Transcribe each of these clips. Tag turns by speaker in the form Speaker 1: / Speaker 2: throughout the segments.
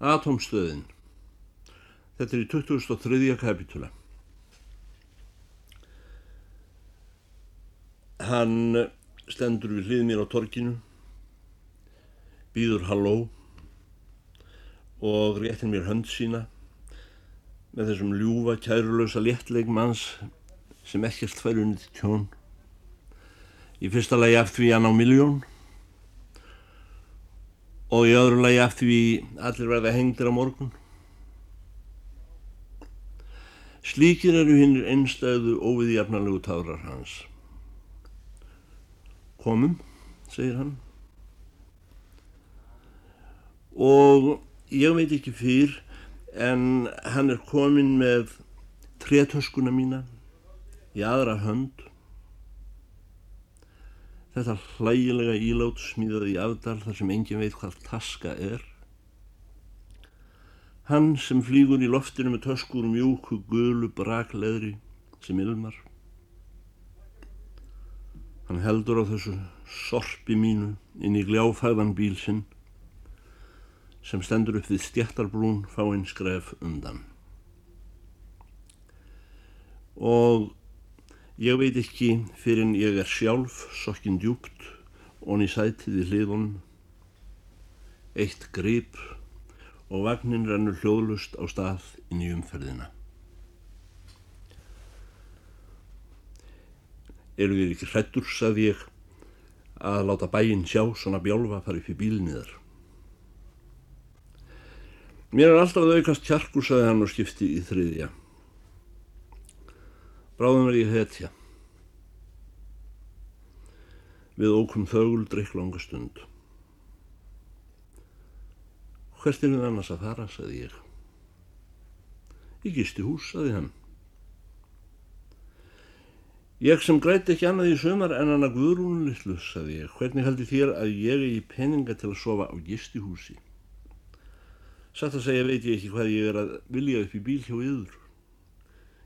Speaker 1: Atomstöðin. Þetta er í 2003. kapitúla. Hann stendur við hlið mér á torkinu, býður halló og réttir mér hönd sína með þessum ljúfa, kærulösa léttleik manns sem ekkert fær unnið tjón. Í fyrsta lagi af því hann á miljón og í öðru lagi af því allir verða hengdir á morgun. Slíkir eru hinnir einstæðu óviðjafnarlegu tárar hans. Komum, segir hann. Og ég veit ekki fyrr en hann er komin með tretöskuna mína í aðra hönd Þetta hlægilega ílát smíðaði í afdal þar sem engin veit hvað taska er. Hann sem flýgur í loftinu með töskur mjúku gulu brakleðri sem ilmar. Hann heldur á þessu sorpi mínu inn í gljáfæðan bíl sinn sem stendur upp við stjættarbrún fáinn skref undan. Og Ég veit ekki fyrir en ég er sjálf sokkinn djúpt og í sætið í hliðun eitt grip og vagnin rennur hljóðlust á stað inn í umferðina. Eru þér ekki hrettur, sagði ég, að láta bæinn sjá svona bjálfa upp í bílniðar. Mér er alltaf að aukast kjarkur, sagði hann og skipti í þriðja. Bráðum er ég hetja. Við ókum þögul drikklanga stund. Hvert er þið annars að fara, saði ég. Ég gisti hús, saði hann. Ég sem græti ekki annað í sömar en hann að guðrúnu litlu, saði ég. Hvernig heldur þér að ég er í peninga til að sofa á gisti húsi? Satt að segja veit ég ekki hvað ég er að vilja upp í bíl hjá yður.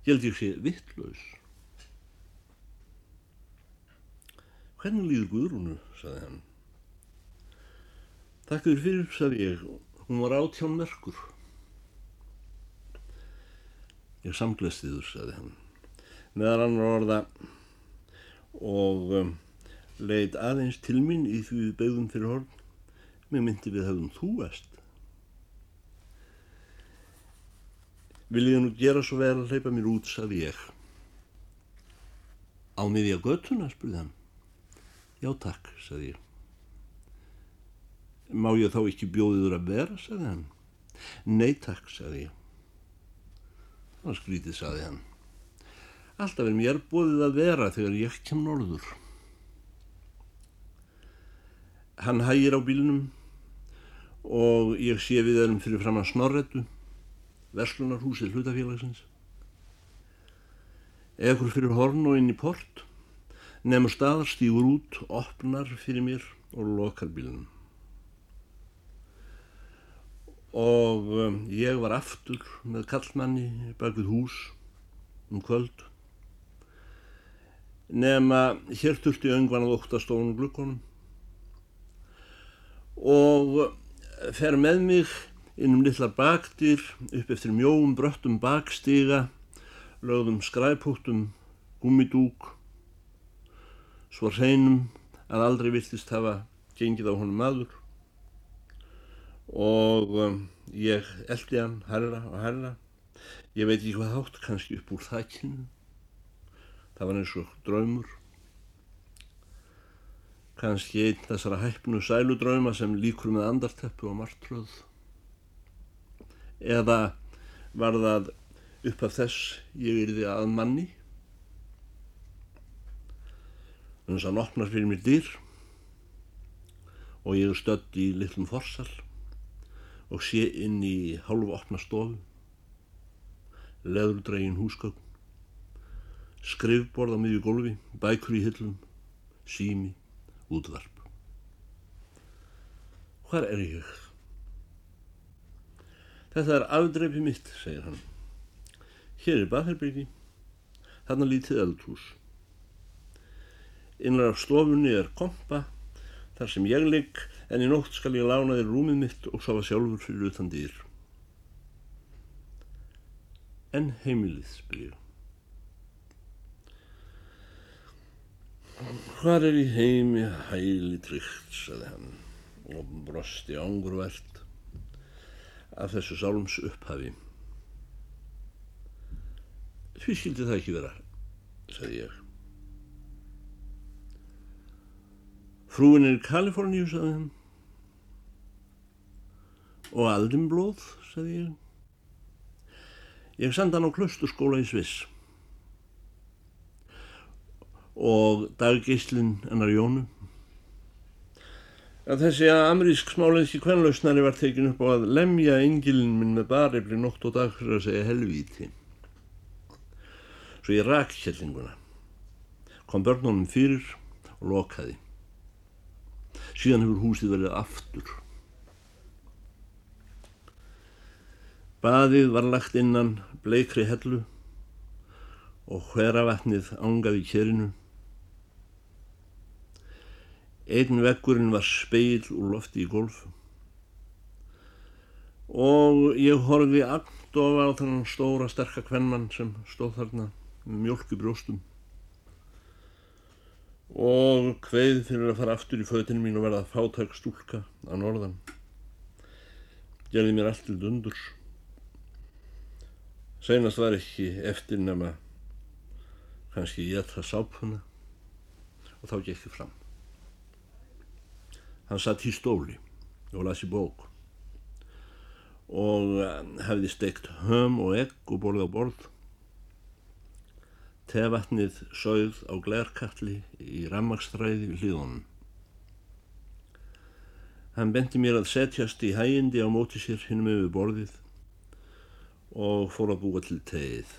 Speaker 1: Ég held ég sé vittlaus. Hvernig líður Guðrúnu, saði hann. Takk fyrir fyrir, saði ég. Hún var átján merkur. Ég samgleðst þiður, saði hann. Meðan annar orða og um, leitt aðeins til mín í því við beigðum fyrir horn. Mér myndi við hefðum þú est. Viljið nú gera svo vel að hleypa mér út, sagði ég. Á miðja göttuna, spurði hann. Já, takk, sagði ég. Má ég þá ekki bjóðiður að vera, sagði hann. Nei, takk, sagði ég. Það var skrítið, sagði hann. Alltaf er mér bóðið að vera þegar ég kem norður. Hann hægir á bílnum og ég sé við erum fyrir fram að snorretu verslunarhúsið hlutafélagsins. Ekkur fyrir horn og inn í port nefnur staðar stígur út opnar fyrir mér og lokar bílunum og um, ég var aftur með kallmanni bak við hús um kvöld. Nema hér þurfti öngvan að óttastofnum glukkonum og fer með mig innum litlar baktir upp eftir mjóum bröttum bakstiga lögðum skræpúttum gummidúk svo hreinum að aldrei viltist hafa gengið á honum maður og um, ég eldi hann herra og herra ég veit ekki hvað hátt kannski upp úr þakkinu það var eins og draumur. Kannski einn þessara hæfnu sæludrauma sem líkur með andarteppu og martröð eða var það upp af þess ég erði að manni þannig að hann opnar fyrir mér dýr og ég er stödd í litlum forsal og sé inn í hálfu opna stofu leðurdregin húsgögn skrifborð á miðju gólfi bækur í hyllum sími, útvarp hvar er ég? Þetta er afdreifi mitt, segir hann. Hér er baðherbyrgi, þarna lítið eldhús. Innar af stofunni er kompa, þar sem ég ligg en í nótt skal ég lána þér rúmið mitt og sofa sjálfur fyrir utan dýr. En heimilið, spyr ég. Hvar er í heimi hæli tryggt, saði hann og brosti ángurvært af þessu sálums upphafi. Því skildi það ekki vera, saði ég. Frúin er í Kaliforníu, saði hann. Og aldinblóð, saði ég. Ég senda hann á klusturskóla í Sviss og daggíslinn ennar Jónu. Að þessi amerísk smálenski kvenlausnari var tekin upp á að lemja engilin minn með barefli nótt og dag fyrir að segja helvíti. Svo ég rak kjellinguna, kom börnunum fyrir og lokaði. Síðan hefur húsið verið aftur. Baðið var lagt innan bleikri hellu og hveravatnið ángaði kérinu Einn vekkurinn var speil úr lofti í golf og ég horfi agndofa á þannan stóra sterka kvennmann sem stóð þarna með mjölk í brjóstum og hveið fyrir að fara aftur í fötinu mín og verða fátæk stúlka á norðan. Gerði mér allt til dundurs. Seinast var ekki eftir nema kannski ég það sápuna og þá gekk ég fram. Hann satt í stóli og lasi bók og eh, hefði steikt höm og egg og borð á borð. Tevatnið sögð á glerkalli í rammagstræði við hlýðunum. Hann benti mér að setjast í hægindi á móti sér hinnum yfir borðið og fór að búa til tegið.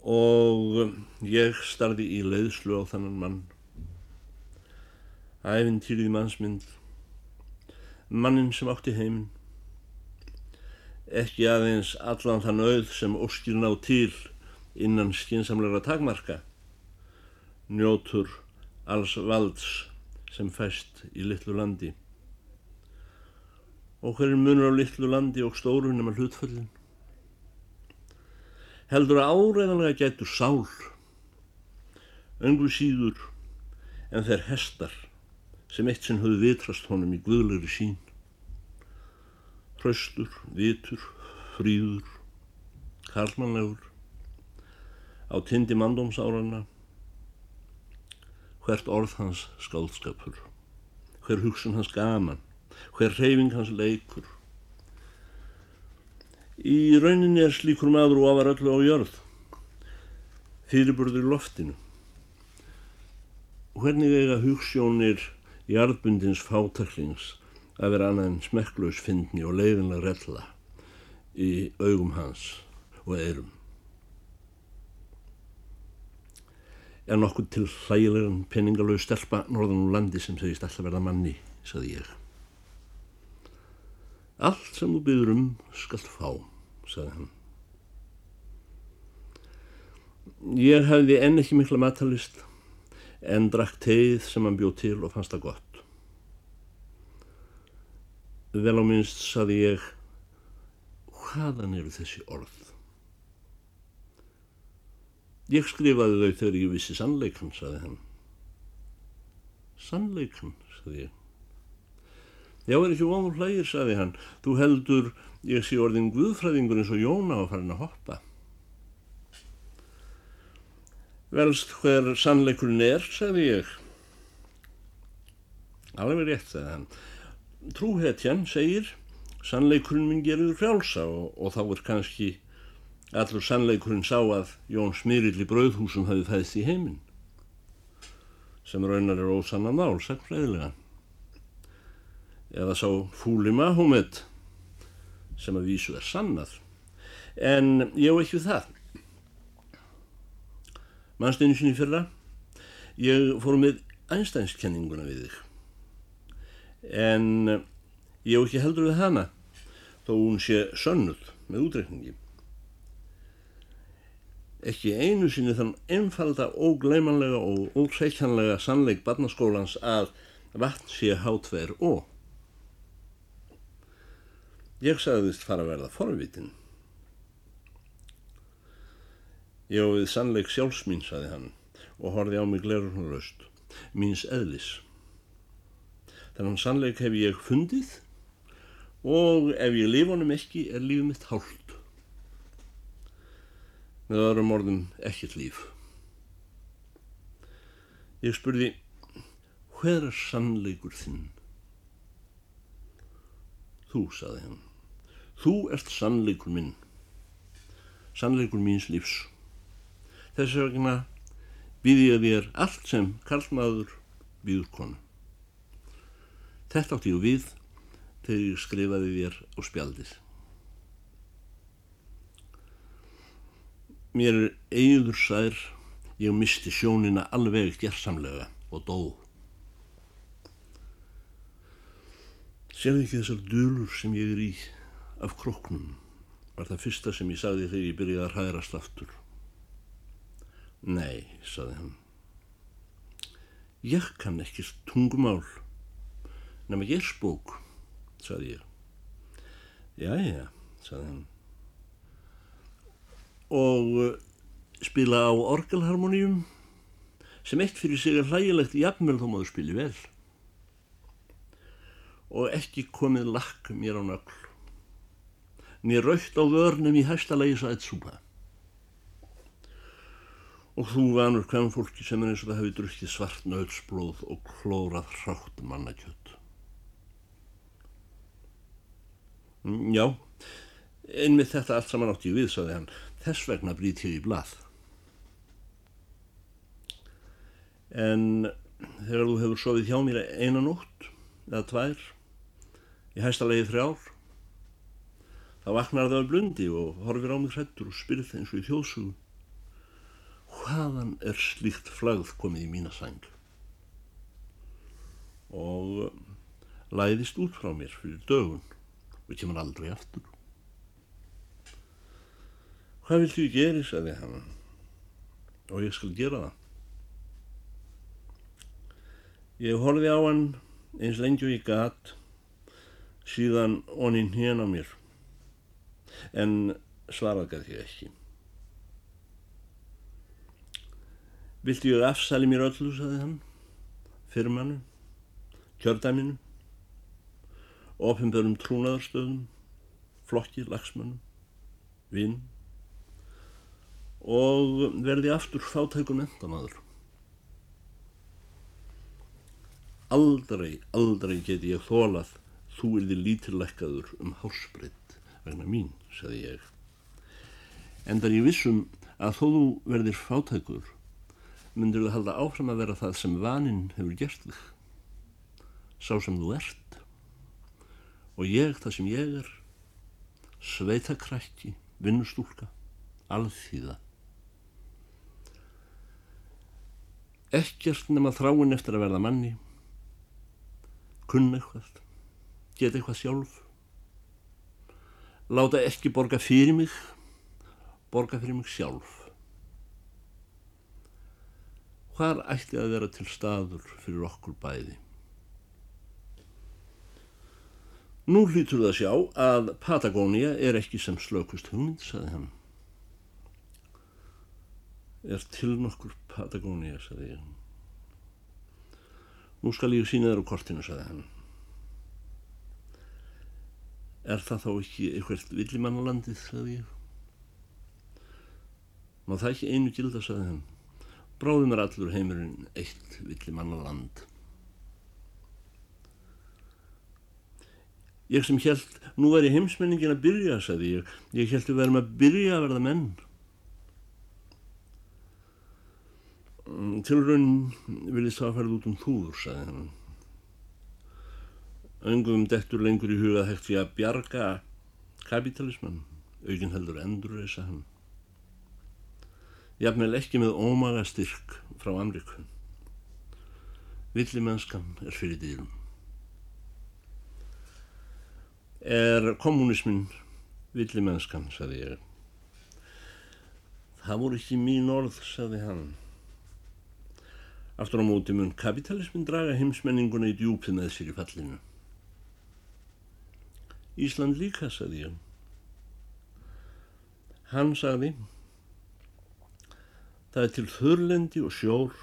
Speaker 1: Og ég starði í leiðslu á þannan mann æfintýrið mannsmynd, mannin sem átti heiminn, ekki aðeins allan þann auð sem óskir ná til innan skinsamleira takmarka, njótur alls valds sem fæst í litlu landi. Og hverjum munur á litlu landi og stóru nema hlutföllin? Heldur að áreiðanlega gætu sál, öngu síður en þeir hestar sem eitt sinn höfðu vitrast honum í guðlegri sín. Hraustur, vitur, fríður, karlmannlegur, á tindi mandómsárana, hvert orð hans skáldskapur, hver hugsun hans gaman, hver reyfing hans leikur. Í rauninni er slíkur maður og afar öllu á jörð, fyrirburður í loftinu. Hvernig eiga hugssjónir jarðbundins fátaklings að vera annað en smekklaus fyndni og leiðinlega rella í augum hans og eirum. Er nokkuð til hlægilegan peningalög stelpa norðan úr landi sem segist alltaf verða manni, saði ég. Allt sem þú byður um skalt fá, saði hann. Ég hefði enn ekki mikla matalist en drakk teið sem hann bjóð til og fannst það gott. Vel á minnst saði ég, hvaðan eru þessi orð? Ég skrifaði þau þegar ég vissi sannleikan, saði hann. Sannleikan, saði ég. Já, er ekki ofur hlægir, saði hann. Þú heldur, ég sé orðin guðfræðingur eins og Jóna á farin að hoppa. Velst hver sannleikurinn er, sagði ég. Alveg rétt, sagði hann. Trúhetjan segir, sannleikurinn minn gerur frjálsa og, og þá er kannski allur sannleikurinn sá að Jón Smyrill í brauðhúsum hafi fæðst í heiminn. Sem raunar er ósanna mál, sagt fræðilega. Eða sá fúli Mahomet sem að vísu er sannað. En ég og ekki það mannsteinu sinni fyrra ég fór með einstænskenninguna við þig en ég hef ekki heldur við hana þó hún sé sönnuð með útreikningi ekki einu sinni þann einfalda, ógleimanlega og ósveikjanlega sannleik barnaskólans að vatn sé hátver og. Ég sagðist fara að verða forvitin. Ég á við sannleik sjálfsmín, saði hann og horfi á mig glerurnarlaust, míns eðlis. Þannig sannleik hef ég fundið og ef ég lifa honum ekki er lífið mitt hálft. Með öðrum orðum ekkert líf. Ég spurði, hver er sannleikur þinn? Þú, saði hann, þú ert sannleikur minn, sannleikur míns lífs. Þess vegna býði ég þér allt sem karlmaður býður konu. Þetta átti ég við þegar ég skrifaði þér á spjaldið. Mér er eigður sær, ég misti sjónina alveg gerðsamlega og dó. Sér ekki þessar dölur sem ég er í af kroknum, var það fyrsta sem ég sagði þegar ég byrjaði að hræðrast aftur. Nei, saði hann. Ég kann ekkert tungumál nema ég spók, saði ég. Jæja, saði hann. Og uh, spila á orgelharmoníum sem eitt fyrir sig er hlægilegt jafnvel þó maður spili vel. Og ekki komið lakk mér á nögl. Mér raukt á vörnum í hæsta lagi svo eitt súpa. Og þú vanur hvem fólki sem er eins og það hefði drukkið svart nöðsblóð og klórað hrátt mannakjött. Mm, já, einmitt þetta allt saman átti ég við, saði hann. Þess vegna brýt ég í blað. En þegar þú hefur sofið hjá mér einan nótt eða tvær, í hæsta leiði þrjár, þá vaknar það að blundi og horfir á mig hrettur og spyrð eins og í þjóðsugum. Hvaðan er slíkt flagð komið í mína sæng? Og læðist út frá mér fyrir dögun og kemur aldrei aftur. Hvað vilt ég gera, sagði hann, og ég skal gera það. Ég horfi á hann eins lengi og ég gat, síðan oninn hérna á mér, en svarað gæti ég ekki. Viltu ég afsali mér öllu, sagði hann, firmannu, kjördæminu, ofinbörum trúnaðarstöðum, flokki, lagsmönnum, vinn og verði aftur fátækun endamadur. Aldrei, aldrei geti ég þólað þú erði lítillækkaður um hásbreytt vegna mín, sagði ég. Endar ég vissum að þó þú verðir fátækur myndir þú halda áfram að vera það sem vaninn hefur gert þig. Sá sem þú ert. Og ég það sem ég er sveitakrækki, vinnustúlka alþýða. Ekkert nema þráin eftir að verða manni. Kunna eitthvað. Geta eitthvað sjálf. Láta ekki borga fyrir mig. Borga fyrir mig sjálf hvar ætti að vera til staður fyrir okkur bæði Nú hlýtur það að sjá að Patagónia er ekki sem slökust hugmynd, saði hann. Er til nokkur Patagónia, saði ég. Nú skal ég sína þér á kortinu, saði hann. Er það þá ekki eitthvað villimannalandið, saði ég. Má það ekki einu gilda, saði hann. Bráðum er allur heimurinn eitt villimannaland. Ég sem held, nú væri heimsmenningin að byrja, sagði ég. Ég held að verðum að byrja að verða menn. Mm, Tilraun vilist það að ferða út um þúður, sagði hann. Öngum dettur lengur í huga hægt því að bjarga kapitalisman, aukinn heldur endur, að hann. Jafnvel ekki með ómaga styrk frá Amriku. Villimennskan er fyrir dýrum er kommunismin villimennskan, sagði ég. Það voru ekki mín orð, sagði hann. Aftur á móti mun kapitalismin draga heimsmenninguna í djúpið með sér í fallinu. Ísland líka, sagði ég. Hann sagði, það er til þurrlendi og sjór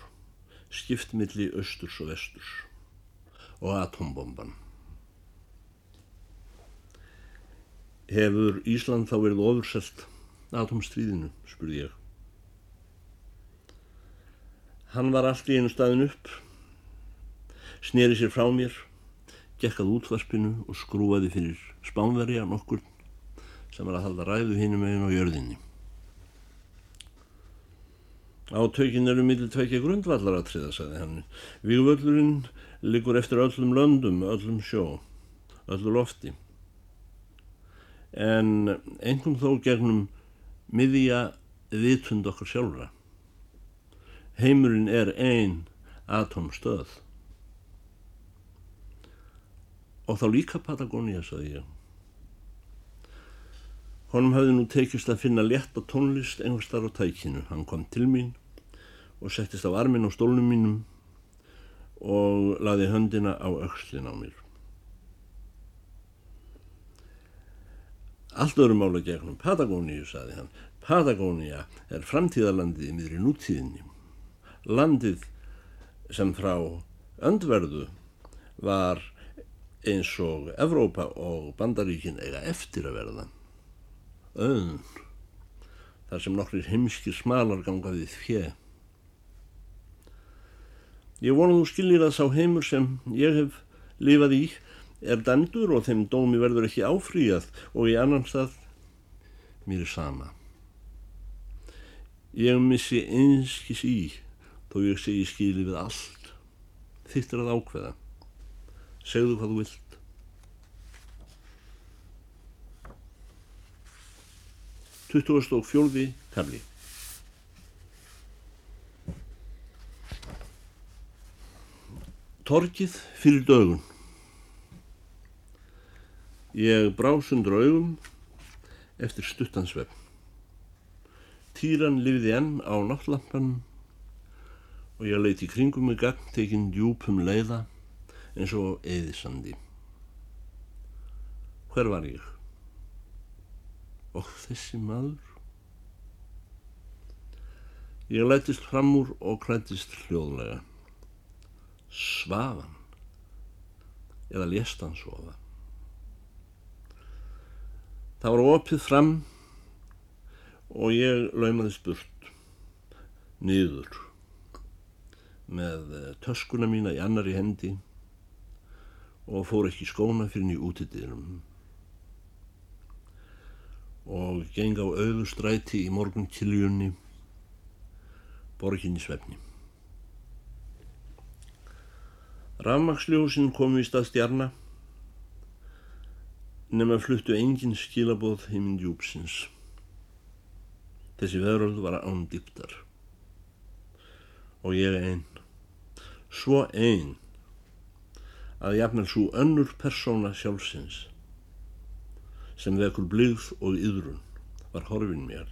Speaker 1: skiptmilli austurs og vesturs og atombomban. Hefur Ísland þá verið ofurselt atomstríðinu, spurði ég. Hann var allt í einu staðin upp, sneri sér frá mér, gekkað útvarpinu og skrúaði fyrir spánverja nokkur sem var að halda ræðu hínum einn á jörðinni. Átökin eru mittl tvekja grundvallaratriða, sagði hann. Vígvöldurinn liggur eftir öllum löndum, öllum sjó, öllu lofti. En einhverjum þó gegnum miðja vitund okkar sjálfra. Heimurinn er ein atomstöð. Og þá líka Patagonia, sagði ég. Honum hafði nú tekist að finna létt á tónlist einhvers þar á tækinu. Hann kom til mín og settist á armin á stólnum mínum og laði höndina á aukslin á mér. Allt öðrum mála gegnum Patagóníu, saði hann. Patagónia er framtíðarlandið í miðri nútíðinni. Landið sem frá öndverðu var eins og Evrópa og Bandaríkin eiga eftir að verða öðun þar sem nokkrir heimskir smalar ganga við fjö. Ég vonu þú skiljir að sá heimur sem ég hef lifað í er dæmdur og þeim dómi verður ekki áfríjað og í annan stað mér er sama. Ég missi einskis í þó ég segi skili við allt. Þitt er að ákveða. Segðu hvað þú vilt. 24. kamli Torkið fyrir dögun Ég brásundur augum eftir stuttansvefn. Týran lifiði enn á náttlampan og ég leiti kringum með gagn tekinn djúpum leiða eins og eðisandi. Hver var ég? Og þessi maður? Ég lætist fram úr og klættist hljóðlega. Svafan eða lést hann sofa það? Var opið fram og ég laumaði spurt. Niður. Með eh, töskuna mína í annari hendi og fór ekki skóna fyrir nýjum útidýrum og geng á auðustræti í morgun kiljunni borginni svefni. Rafmaksljósin komu í stað stjarna nema fluttu engin skilaboð heiminn djúpsins. Þessi veröld var án dýptar og ég einn, svo einn að jafnvel svo önnur persóna sjálfsins sem vekur blíð og yðrun var horfin mér.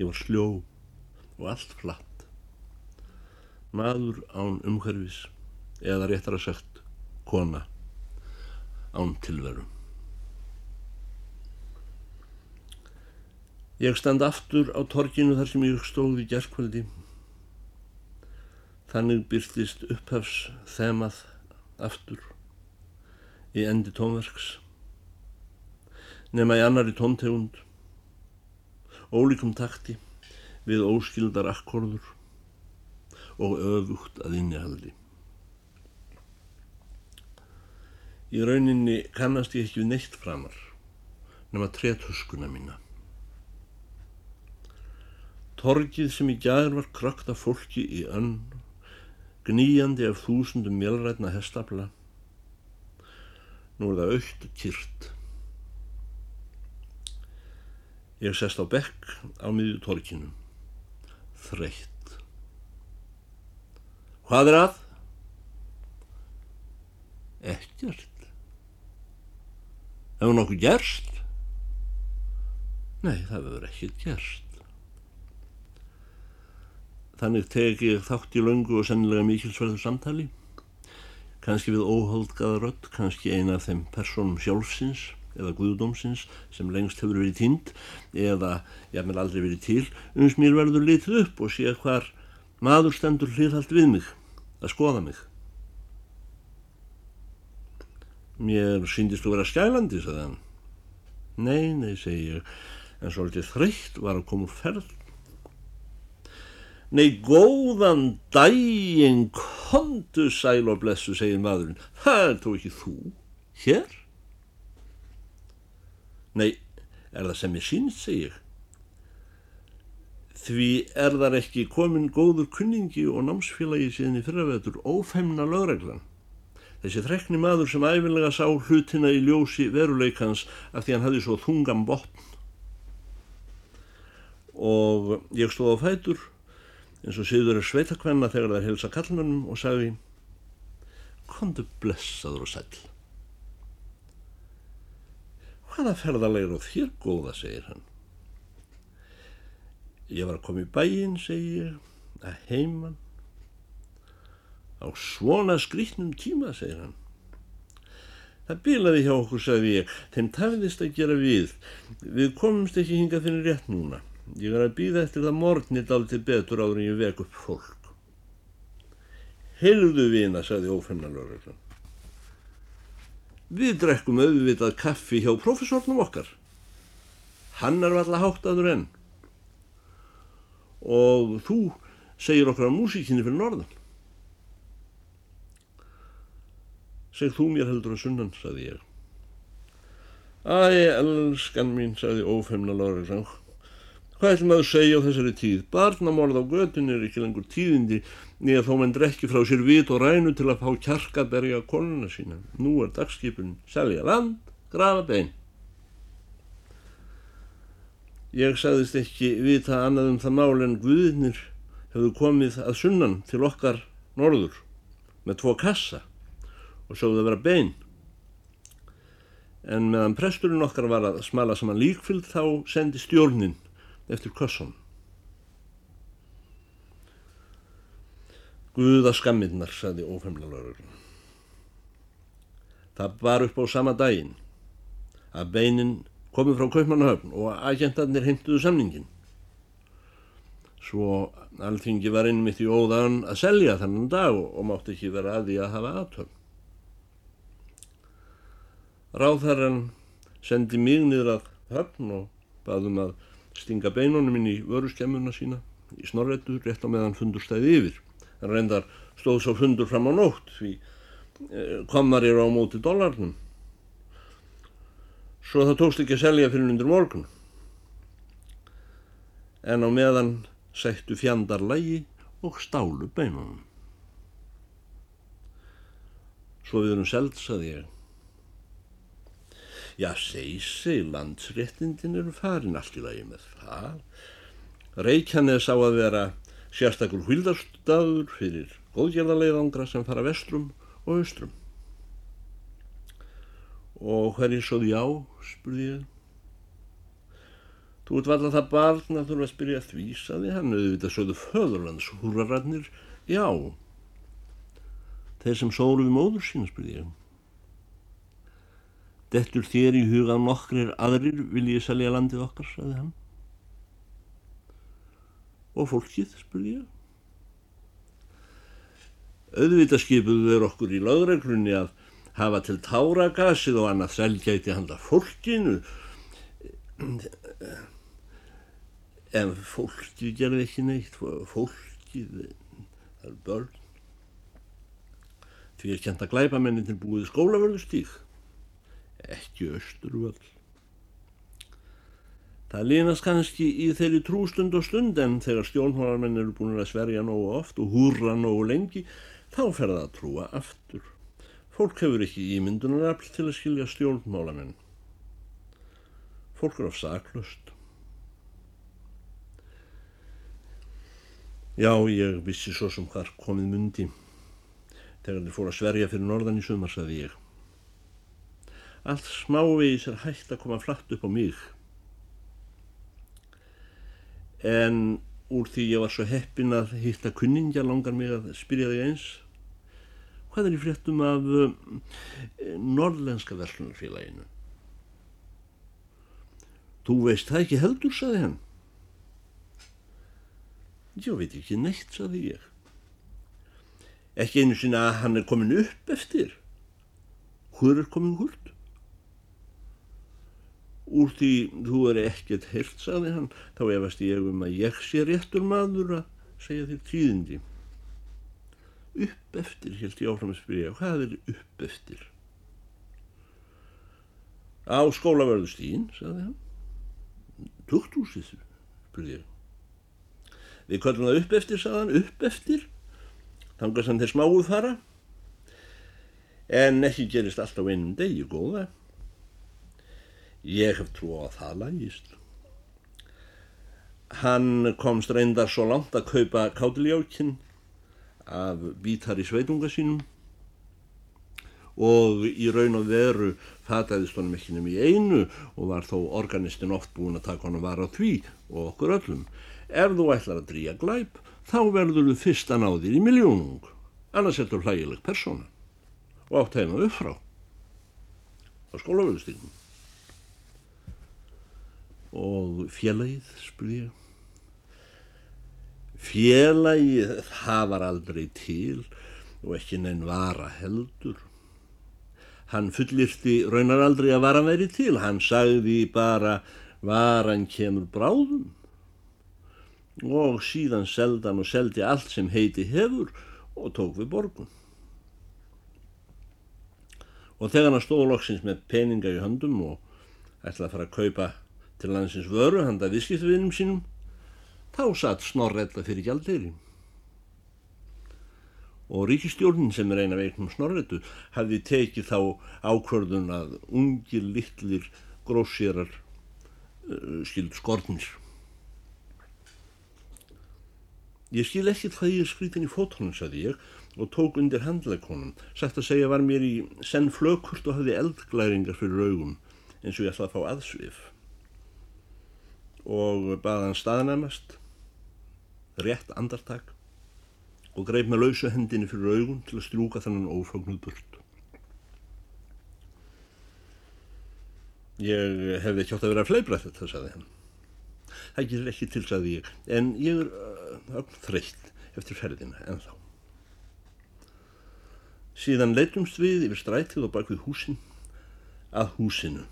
Speaker 1: Ég var sljó og allt flatt. Maður án umhverfis eða réttar að sagt kona án tilveru. Ég stand aftur á torginu þar sem ég stóð í gerðkvöldi. Þannig byrtist upphafs þemað aftur í endi tónverks nema í annari tóntegund, ólíkum takti við óskildar akkorður og öfugt að innihaldi. Í rauninni kannast ég ekki við neitt framar nema tretuskuna mína. Torgið sem í gæður var krökt af fólki í önn, gníjandi af þúsundum mjölrætna hestafla, nú er það aukt og kýrt. Ég sest á bekk á miðju torkinu. Þreytt. Hvað er að? Ekkert. Hefur nokkuð gerst? Nei, það hefur ekkert gerst. Þannig teki ég þátt í löngu og sennilega mikilsverðu samtali, kannski við óholdgaða rött, kannski eina af þeim personum sjálfsins eða guðdómsins sem lengst hefur verið tínd eða hef aldrei verið til, uns mér verður litið upp og sé hvar maður stendur hlýðhald við mig, að skoða mig. Mér síndist þú vera skælandi, sagði hann. Nei, nei, segi ég, en svolítið þreytt var að koma úr ferð. Nei, góðan dægin, kontu sæl og blessu, segir maðurinn. Það er þó ekki þú, hér? Nei, er það sem ég sínst, segi ég. Því er þar ekki komin góður kunningi og námsfélagi síðan í fyrravetur ófemna lögreglan. Þessi þrekni maður sem æfinlega sá hlutina í ljósi veruleikans af því hann hafði svo þungan botn. Og ég stóð á fætur eins og síður er sveitakvenna þegar það er helsa kallmennum og sagði Kondu blessaður og sæl. Hvaða ferðarlegur á þér góða, segir hann. Ég var að koma í bæin, segir ég, að heiman Á svona skrítnum tíma, segir hann. Það bilaði hjá okkur, sagði ég, þeim tafðist að gera við. Við komumst ekki hinga þenni rétt núna. Ég er að býða eftir það morgnit aldrei betur áður en ég vek upp fólk. Heyrðu vina, sagði ófennalörður. Við drekkum auðvitað kaffi hjá profesornum okkar. Hann er alltaf háttaður enn. Og þú segir okkar á músíkinni fyrir norðan. Segð þú mér heldur að sunnan, saði ég. Æ, elskan mín, saði ófemna Lóriðsson. Hvað ætlum að segja á þessari tíð? Barnamorð á götun er ekki lengur tíðindi nýja þó mann drekki frá sér vit og rænu til að fá kjarkaberja konuna sína. Nú er dagskipun selja land, grafa bein. Ég sagðist ekki vita annað um það mál en Guðinir hefðu komið að sunnan til okkar norður með tvo kassa og sjóðu að vera bein. En meðan presturinn okkar var að smala saman líkfylg þá sendi stjórnin eftir kössun. Guða skamminnar, sagði ófemlalörður. Það var upp á sama daginn að beinin komið frá Kaupmannahöfn og agentarnir heimtuðu samningin. Svo alþingi var innmitt í óðan að selja þannan dag og, mátti ekki vera að því að hafa aðtöfn. Ráðherran sendi mig niður að höfn og baðum að stinga beinunum inn í vöruskemmuna sína í snorretu rétt á meðan fundur stæði yfir. Reyndar stóð svo fundur fram á nótt því eh, komar eru á móti dólarnum. Svo það tókst ekki að selja fyrir undir morgun. En á meðan sættu fjandar lægi og stálu beinunum. Svo við erum seld, saði ég. Já, segi sig, landsréttindin eru farin allt í lagi með það. Reykjanes á að vera sérstakur hvildarstaður fyrir góðgerðarleiðangra sem fara vestrum og austrum. Og hverjir svo því á, spurði ég. Þú ert valla það barn að þurfa að spyrja því, saði hann, auðvitað sögðu föðurlands húrararnir, já. Þeir sem sóru við móður sína, spurði ég. Dettur þér í huga nokkrir aðrir vil ég selja landið okkar, saði hann. Og fólkið, spurði ég. Auðvitað skipuðu þeir okkur í lögreglunni að hafa til táragasið og annað selgæti handa fólkinu. En fólkið gerði ekki neitt, fólkið, það er börn. Því er kjent að glæpa mennin til búið skólavörðustík ekki austurvöld. Það línast kannski í þeirri trústund og stund en þegar stjórnhólarmenn eru búin að sverja nógu oft og húrra nógu lengi þá fer það að trúa aftur. Fólk hefur ekki ímyndunarafl til að skilja stjórnmálamenn. Fólk er af saklust. Já, ég vissi svo sem hvar komið mundi. Þegar þið fór að sverja fyrir norðan í sumar, saði ég. Allt smávegis er hægt að koma flatt upp á mig. En úr því ég var svo heppin að hitta kunningja langar mig að spyrja þig eins. Hvað er í fréttum af uh, norðlenska verslunarfélaginu? Þú veist það ekki heldur, saði hann. Ég veit ekki neitt, saði ég. Ekki einu sinna að hann er komin upp eftir. Hvor er komin húrt? Úr því þú er ekkert hirt, saði hann, þá efast ég um að ég sé réttur maður að segja þér tíðindi. Upp eftir, held ég áfram að spyrja, hvað er upp eftir? Á skólavörðustíðin, saði hann. Tukthúsið, spurði ég. Við kvöldum það upp eftir, saði hann, upp eftir, þangast hann þeir smáuð fara, en ekki gerist alltaf einum degi góða. Ég hef trú á að það lagist. Hann komst reyndar svo langt að kaupa kátiljókin af bítar í sveitunga sínum og í raun og veru fataðist honum ekki nefn í einu og var þó organistin oft búin að taka honum var á því og okkur öllum. Ef þú ætlar að drýja glæp, þá verður þú fyrst að ná þér í miljónung, annars er þú hlægileg persóna og átt heima upp frá á skólafölustíknum og félagið, spurði ég. Félagið, það var aldrei til og ekki neinn vara heldur. Hann fullirti raunar aldrei að varan veri til, hann sagði bara varan kemur bráðum og síðan seldan og seldi allt sem heiti hefur og tók við borgun. Og þegar hann stóð loksins með peninga í höndum og ætlaði að fara að kaupa til landsins vöru handa viðskiptvinnum sínum, þá satt snorrella fyrir gjaldeyri. Og ríkistjórnin sem er eina veiknum snorretu hafði tekið þá ákvörðun að ungir litlir grósýrar uh, skild skortnir. Ég skil ekki hvað ég er skrítin í fótónum, saði ég, og tók undir handleikonum. Sætt að segja var mér í senn flökurt og hafði eldglæringar fyrir augum, eins og ég ætlaði að fá aðsvif og baða hann staðnæmast, rétt andartak og greip með lausu hendinni fyrir augun til að strúka þannan ófagnuð burt. Ég hefði ekki átt að vera að fleibra þetta, sagði hann. Það gerir ekki til, sagði ég, en ég er uh, þreytt eftir ferðina en þá. Síðan leitumst við yfir strætið og bak við húsin að húsinu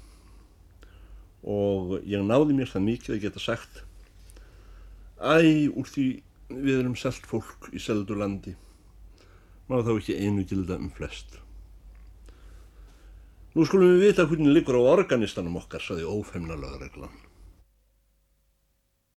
Speaker 1: og ég náði mér það mikið að geta sagt æ, úr því við erum selt fólk í seldu landi má þá ekki einu gilda um flest? Nú skulum við vita hvernig liggur á organistanum okkar, saði ófemna lögreglan